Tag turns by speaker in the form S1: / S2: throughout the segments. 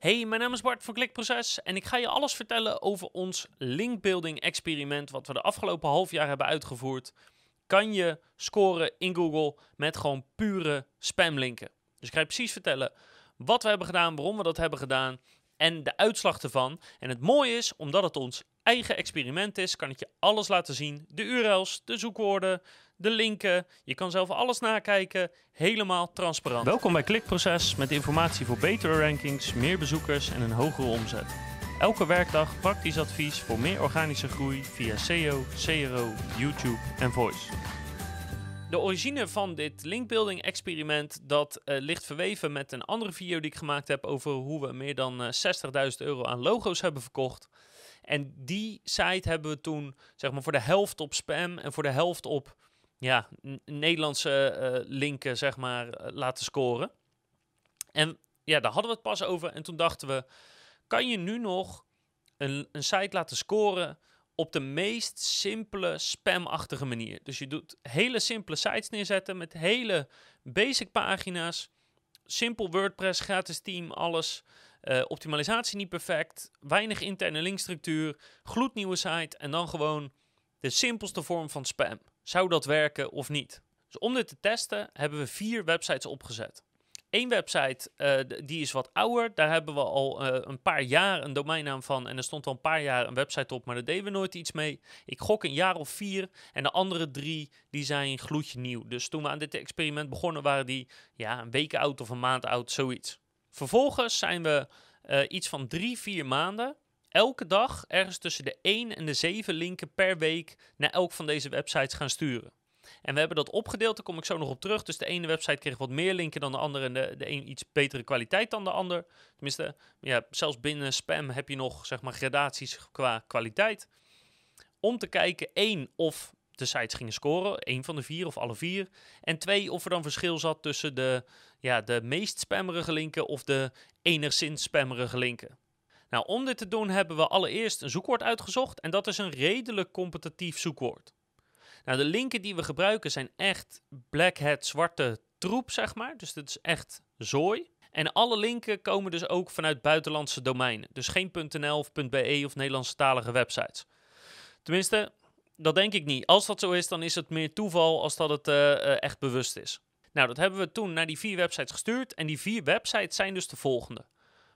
S1: Hey, mijn naam is Bart van Klikproces en ik ga je alles vertellen over ons linkbuilding experiment wat we de afgelopen half jaar hebben uitgevoerd. Kan je scoren in Google met gewoon pure spamlinken. Dus ik ga je precies vertellen wat we hebben gedaan, waarom we dat hebben gedaan en de uitslag ervan. En het mooie is, omdat het ons eigen experiment is, kan ik je alles laten zien. De URL's, de zoekwoorden, de linken. Je kan zelf alles nakijken, helemaal transparant. Welkom bij Klikproces met informatie voor betere rankings, meer bezoekers en een hogere omzet. Elke werkdag praktisch advies voor meer organische groei via SEO, CRO, YouTube en Voice. De origine van dit linkbuilding experiment dat uh, ligt verweven met een andere video die ik gemaakt heb over hoe we meer dan uh, eh, 60.000 euro aan logo's hebben verkocht. En die site hebben we toen zeg maar voor de helft op spam en voor de helft op ja, Nederlandse uh, linken zeg maar laten scoren. En ja, daar hadden we het pas over en toen dachten we, kan je nu nog een, een site laten scoren op de meest simpele spamachtige manier. Dus je doet hele simpele sites neerzetten met hele basic pagina's. Simpel WordPress, gratis team, alles. Uh, optimalisatie niet perfect. Weinig interne linkstructuur. Gloednieuwe site. En dan gewoon de simpelste vorm van spam. Zou dat werken of niet? Dus om dit te testen hebben we vier websites opgezet. Eén website, uh, die is wat ouder. Daar hebben we al uh, een paar jaar een domeinnaam van. En er stond al een paar jaar een website op, maar daar deden we nooit iets mee. Ik gok een jaar of vier. En de andere drie, die zijn gloedje nieuw. Dus toen we aan dit experiment begonnen, waren die ja, een week oud of een maand oud, zoiets. Vervolgens zijn we uh, iets van drie, vier maanden elke dag ergens tussen de 1 en de 7 linken per week naar elk van deze websites gaan sturen. En we hebben dat opgedeeld, daar kom ik zo nog op terug. Dus de ene website kreeg wat meer linken dan de andere en de, de een iets betere kwaliteit dan de ander. Tenminste, ja, zelfs binnen spam heb je nog zeg maar gradaties qua kwaliteit. Om te kijken, één, of de sites gingen scoren, één van de vier of alle vier. En twee, of er dan verschil zat tussen de, ja, de meest spammerige linken of de enigszins spammerige linken. Nou, om dit te doen hebben we allereerst een zoekwoord uitgezocht en dat is een redelijk competitief zoekwoord. Nou, de linken die we gebruiken zijn echt black hat, zwarte troep, zeg maar. Dus dat is echt zooi. En alle linken komen dus ook vanuit buitenlandse domeinen. Dus geen .nl of .be of Nederlandstalige websites. Tenminste, dat denk ik niet. Als dat zo is, dan is het meer toeval als dat het uh, echt bewust is. Nou, dat hebben we toen naar die vier websites gestuurd. En die vier websites zijn dus de volgende.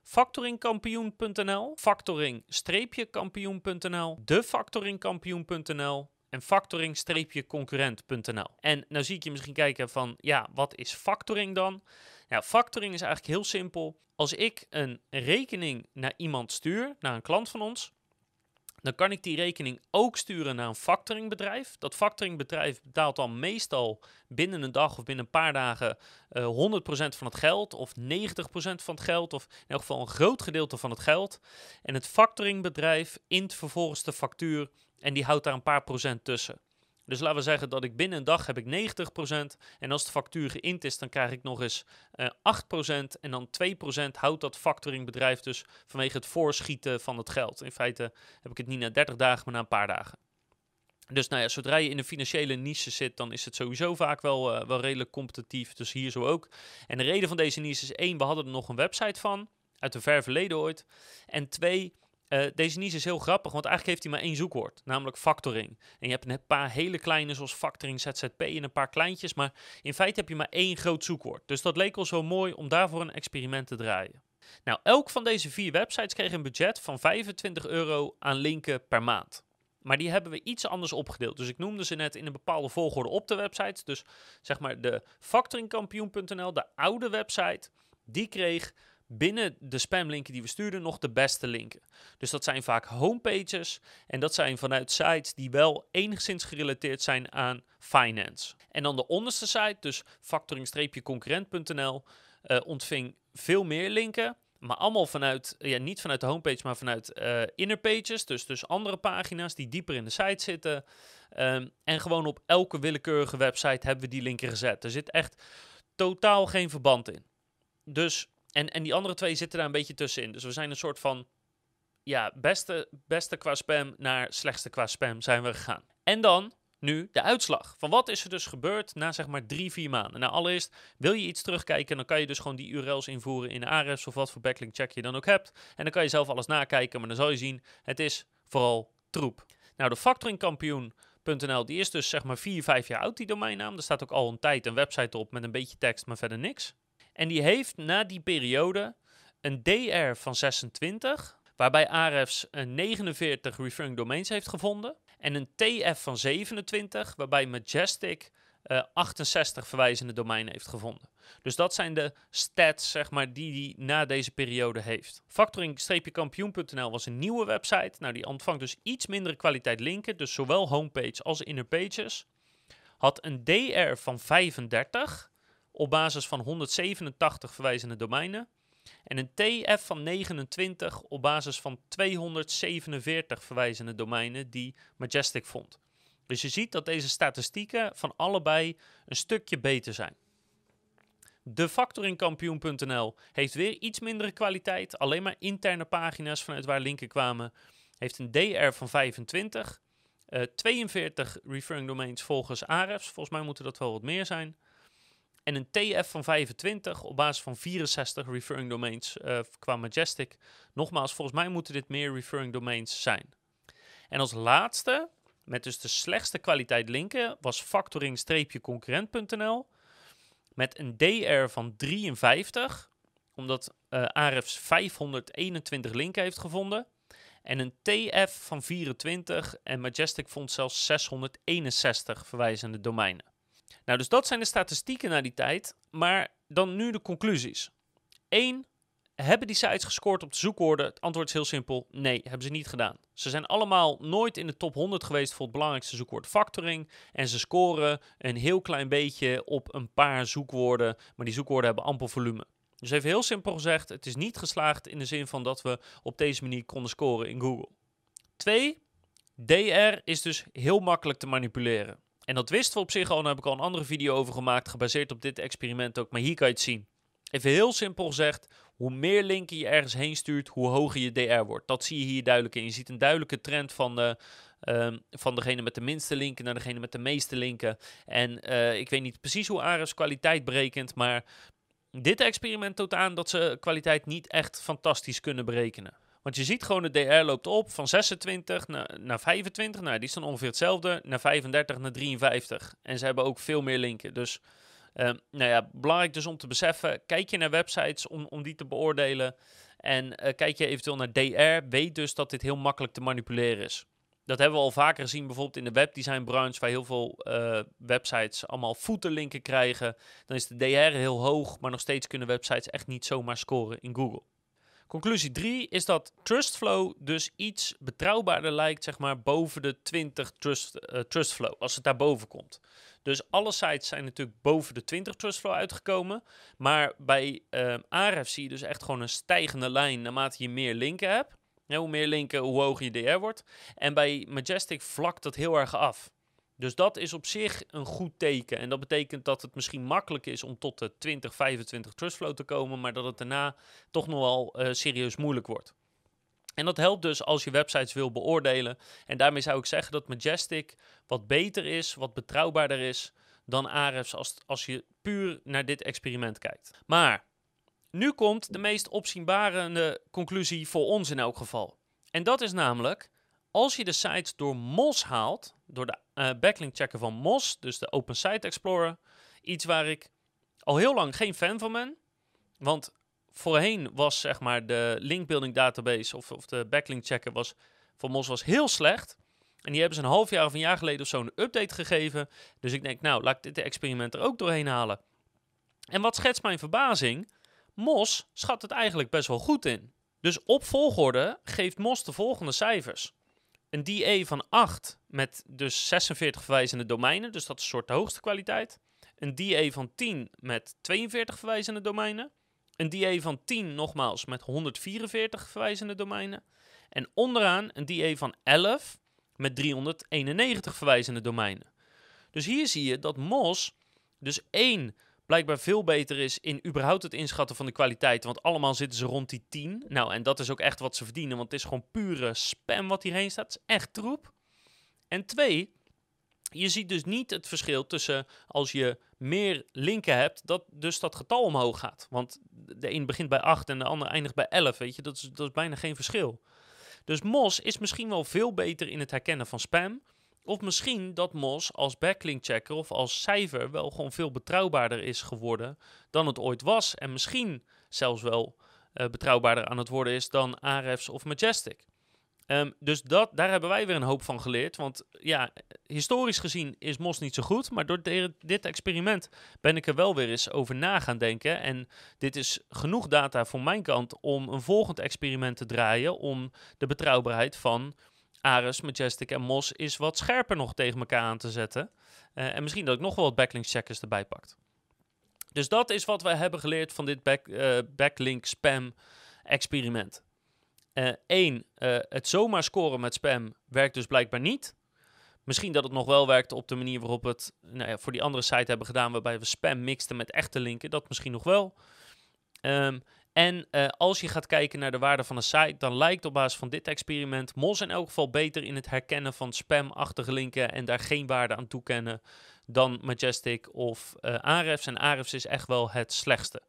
S1: Factoringkampioen.nl, factoring-kampioen.nl, defactoringkampioen.nl, en factoring-concurrent.nl. En nou zie ik je misschien kijken van, ja, wat is factoring dan? Ja, factoring is eigenlijk heel simpel. Als ik een rekening naar iemand stuur, naar een klant van ons, dan kan ik die rekening ook sturen naar een factoringbedrijf. Dat factoringbedrijf betaalt dan meestal binnen een dag of binnen een paar dagen uh, 100% van het geld of 90% van het geld of in elk geval een groot gedeelte van het geld. En het factoringbedrijf int vervolgens de factuur en die houdt daar een paar procent tussen. Dus laten we zeggen dat ik binnen een dag heb ik 90% en als de factuur geïnt is, dan krijg ik nog eens uh, eh, 8% en dan 2% houdt dat factoringbedrijf dus vanwege het voorschieten van het geld. In feite heb ik het niet na 30 dagen, maar na een paar dagen. Dus nou ja, zodra je in een financiële niche zit, dan is het sowieso vaak wel, uh, wel redelijk competitief. Dus hier zo ook. En de reden van deze niche is één, we hadden er nog een website van, uit een ver verleden ooit. En twee, uh, deze niche is heel grappig, want eigenlijk heeft hij maar één zoekwoord, namelijk factoring. En je hebt een paar hele kleine, zoals factoring, ZZP en een paar kleintjes, maar in feite heb je maar één groot zoekwoord. Dus dat leek al zo mooi om daarvoor een experiment te draaien. Nou, elk van deze vier websites kreeg een budget van 25 euro aan linken per maand. Maar die hebben we iets anders opgedeeld. Dus ik noemde ze net in een bepaalde volgorde op de websites. Dus zeg maar de factoringkampioen.nl, de oude website, die kreeg binnen de spamlinken die we sturen nog de beste linken. Dus dat zijn vaak homepages en dat zijn vanuit sites die wel enigszins gerelateerd zijn aan finance. En dan de onderste site, dus factoring-concurrent.nl, eh, ontving veel meer linken. Maar allemaal vanuit, ja, niet vanuit de homepage, maar vanuit uh, inner pages. Dus, dus andere pagina's die dieper in de site zitten. Um, en gewoon op elke willekeurige website hebben we die linken gezet. Er zit echt totaal geen verband in. Dus en, en die andere twee zitten daar een beetje tussenin. Dus we zijn een soort van ja, beste, beste qua spam naar slechtste qua spam zijn we gegaan. En dan, nu de uitslag. Van wat is er dus gebeurd na zeg maar drie, vier maanden. Nou, allereerst wil je iets terugkijken, dan kan je dus gewoon die URL's invoeren in Ahrefs of wat voor backlink check je dan ook hebt. En dan kan je zelf alles nakijken, maar dan zal je zien, het is vooral troep. Nou, de factoringkampioen.nl, die is dus zeg maar 4, 5 jaar oud, die domeinnaam. Er staat ook al een tijd een website op met een beetje tekst, maar verder niks. En die heeft na die periode een DR van 26, waarbij Ahrefs een 49 referring domains heeft gevonden. En een TF van 27, waarbij Majestic uh, 68 verwijzende domeinen heeft gevonden. Dus dat zijn de stats zeg maar, die hij na deze periode heeft. Factoring-kampioen.nl was een nieuwe website. Nou, die ontvangt dus iets mindere kwaliteit linken, dus zowel homepage als inner pages. Had een DR van 35 op basis van 187 verwijzende domeinen. En een TF van 29 op basis van 247 verwijzende domeinen die Majestic vond. Dus je ziet dat deze statistieken van allebei een stukje beter zijn. De factoringkampioen.nl heeft weer iets mindere kwaliteit. Alleen maar interne pagina's vanuit waar linken kwamen. Heeft een DR van 25. Uh, 42 referring domains volgens Ahrefs. Volgens mij moeten dat wel wat meer zijn. En een TF van 25 op basis van 64 referring domains uh, qua Majestic. Nogmaals, volgens mij moeten dit meer referring domains zijn. En als laatste, met dus de slechtste kwaliteit linken, was factoring-concurrent.nl. Met een DR van 53, omdat uh, Ahrefs 521 linken heeft gevonden. En een TF van 24 en Majestic vond zelfs 661 verwijzende domeinen. Nou, dus dat zijn de statistieken na die tijd. Maar dan nu de conclusies. 1. Hebben die sites gescoord op de zoekwoorden? Het antwoord is heel simpel. Nee, hebben ze niet gedaan. Ze zijn allemaal nooit in de top 100 geweest voor het belangrijkste zoekwoord factoring. En ze scoren een heel klein beetje op een paar zoekwoorden. Maar die zoekwoorden hebben amper volume. Dus even heel simpel gezegd, het is niet geslaagd in de zin van dat we op deze manier konden scoren in Google. 2. DR is dus heel makkelijk te manipuleren. En dat wisten we op zich al, daar heb ik al een andere video over gemaakt, gebaseerd op dit experiment ook. Maar hier kan je het zien. Even heel simpel gezegd, hoe meer linken je ergens heen stuurt, hoe hoger je DR wordt. Dat zie je hier duidelijk in. Je ziet een duidelijke trend van, de, ehm, van degene met de minste linken naar degene met de meeste linken. En uh, ik weet niet precies hoe Ares kwaliteit berekent, maar dit experiment toont aan dat ze kwaliteit niet echt fantastisch kunnen berekenen. Want je ziet gewoon de DR loopt op van 26 naar, naar 25. Nou, die is dan ongeveer hetzelfde. Naar 35 naar 53. En ze hebben ook veel meer linken. Dus uh, nou ja, belangrijk dus om te beseffen. Kijk je naar websites om, om die te beoordelen. En uh, kijk je eventueel naar DR. Weet dus dat dit heel makkelijk te manipuleren is. Dat hebben we al vaker gezien, bijvoorbeeld in de webdesign branche, waar heel veel uh, websites allemaal footerlinken krijgen. Dan is de DR heel hoog, maar nog steeds kunnen websites echt niet zomaar scoren in Google. Conclusie 3 is dat Trustflow dus iets betrouwbaarder lijkt, zeg maar, boven de 20 trust, uh, Trustflow, als het daar boven komt. Dus alle sites zijn natuurlijk boven de 20 Trustflow uitgekomen. Maar bij uh, Ahrefs zie je dus echt gewoon een stijgende lijn naarmate je meer linken hebt. Hoe meer linken, hoe hoger je DR wordt. En bij Majestic vlakt dat heel erg af. Dus dat is op zich een goed teken. En dat betekent dat het misschien makkelijk is om tot de 20, 25 trustflow te komen, maar dat het daarna toch nog wel uh, serieus moeilijk wordt. En dat helpt dus als je websites wil beoordelen. En daarmee zou ik zeggen dat Majestic wat beter is, wat betrouwbaarder is dan Ahrefs als, als je puur naar dit experiment kijkt. Maar nu komt de meest opzienbarende conclusie voor ons in elk geval. En dat is namelijk, als je de sites door MOS haalt, door de uh, backlink checken van MOS, dus de Open Site Explorer, iets waar ik al heel lang geen fan van ben. Want voorheen was zeg maar de linkbuilding database of, of de backlink checker was, van MOS was heel slecht. En die hebben ze een half jaar of een jaar geleden of zo een update gegeven. Dus ik denk, nou, laat ik dit experiment er ook doorheen halen. En wat schetst mijn verbazing? MOS schat het eigenlijk best wel goed in. Dus op volgorde geeft MOS de volgende cijfers een DA van 8 met dus 46 verwijzende domeinen, dus dat is een soort de hoogste kwaliteit. Een DA van 10 met 42 verwijzende domeinen. Een DA van 10 nogmaals met 144 verwijzende domeinen. En onderaan een DA van 11 met 391 verwijzende domeinen. Dus hier zie je dat MOS dus één blijkbaar veel beter is in überhaupt het inschatten van de kwaliteit. Want allemaal zitten ze rond die 10. Nou, en dat is ook echt wat ze verdienen, want het is gewoon pure spam wat hierheen staat. Het is echt troep. En twee, Je ziet dus niet het verschil tussen als je meer linken hebt, dat dus dat getal omhoog gaat. Want de een begint bij 8 en de ander eindigt bij 11, weet je. Dat is, dat is bijna geen verschil. Dus Mos is misschien wel veel beter in het herkennen van spam. Of misschien dat Mos als backlink checker of als cijfer wel gewoon veel betrouwbaarder is geworden dan het ooit was. En misschien zelfs wel uh, betrouwbaarder aan het worden is dan Ahrefs of Majestic. Um, dus dat, daar hebben wij weer een hoop van geleerd. Want ja, historisch gezien is Mos niet zo goed. Maar door dit experiment ben ik er wel weer eens over na gaan denken. En dit is genoeg data van mijn kant om een volgend experiment te draaien. Om de betrouwbaarheid van Ares, Majestic en Mos is wat scherper nog tegen elkaar aan te zetten. Uh, en misschien dat ik nog wel wat backlink checkers erbij pakt. Dus dat is wat we hebben geleerd van dit back, uh, backlink spam experiment. Eén, uh, het zomaar scoren met spam werkt dus blijkbaar niet. Misschien dat het nog wel werkt op de manier waarop we het nou ja, voor die andere site hebben gedaan, waarbij we spam mixten met echte linken. Dat misschien nog wel. Um, en uh, als je gaat kijken naar de waarde van een site, dan lijkt op basis van dit experiment Mos in elk geval beter in het herkennen van spamachtige linken en daar geen waarde aan toekennen dan Majestic of uh, Ahrefs. En Ahrefs is echt wel het slechtste.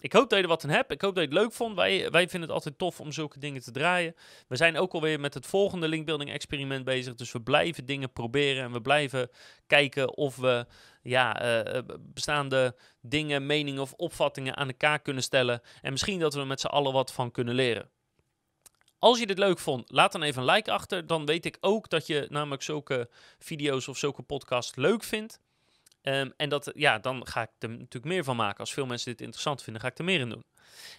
S1: Ik hoop dat je er wat aan hebt. Ik hoop dat je het leuk vond. Wij, wij vinden het altijd tof om zulke dingen te draaien. We zijn ook alweer met het volgende linkbuilding experiment bezig. Dus we blijven dingen proberen en we blijven kijken of we ja, uh, bestaande dingen, meningen of opvattingen aan elkaar kunnen stellen. En misschien dat we er met z'n allen wat van kunnen leren. Als je dit leuk vond, laat dan even een like achter. Dan weet ik ook dat je namelijk zulke video's of zulke podcasts leuk vindt. Um, en dat, ja, dan ga ik er natuurlijk meer van maken. Als veel mensen dit interessant vinden, ga ik er meer in doen.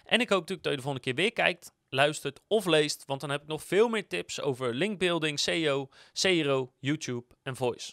S1: En ik hoop natuurlijk dat je de volgende keer weer kijkt, luistert of leest. Want dan heb ik nog veel meer tips over linkbuilding, SEO, CRO, YouTube en voice.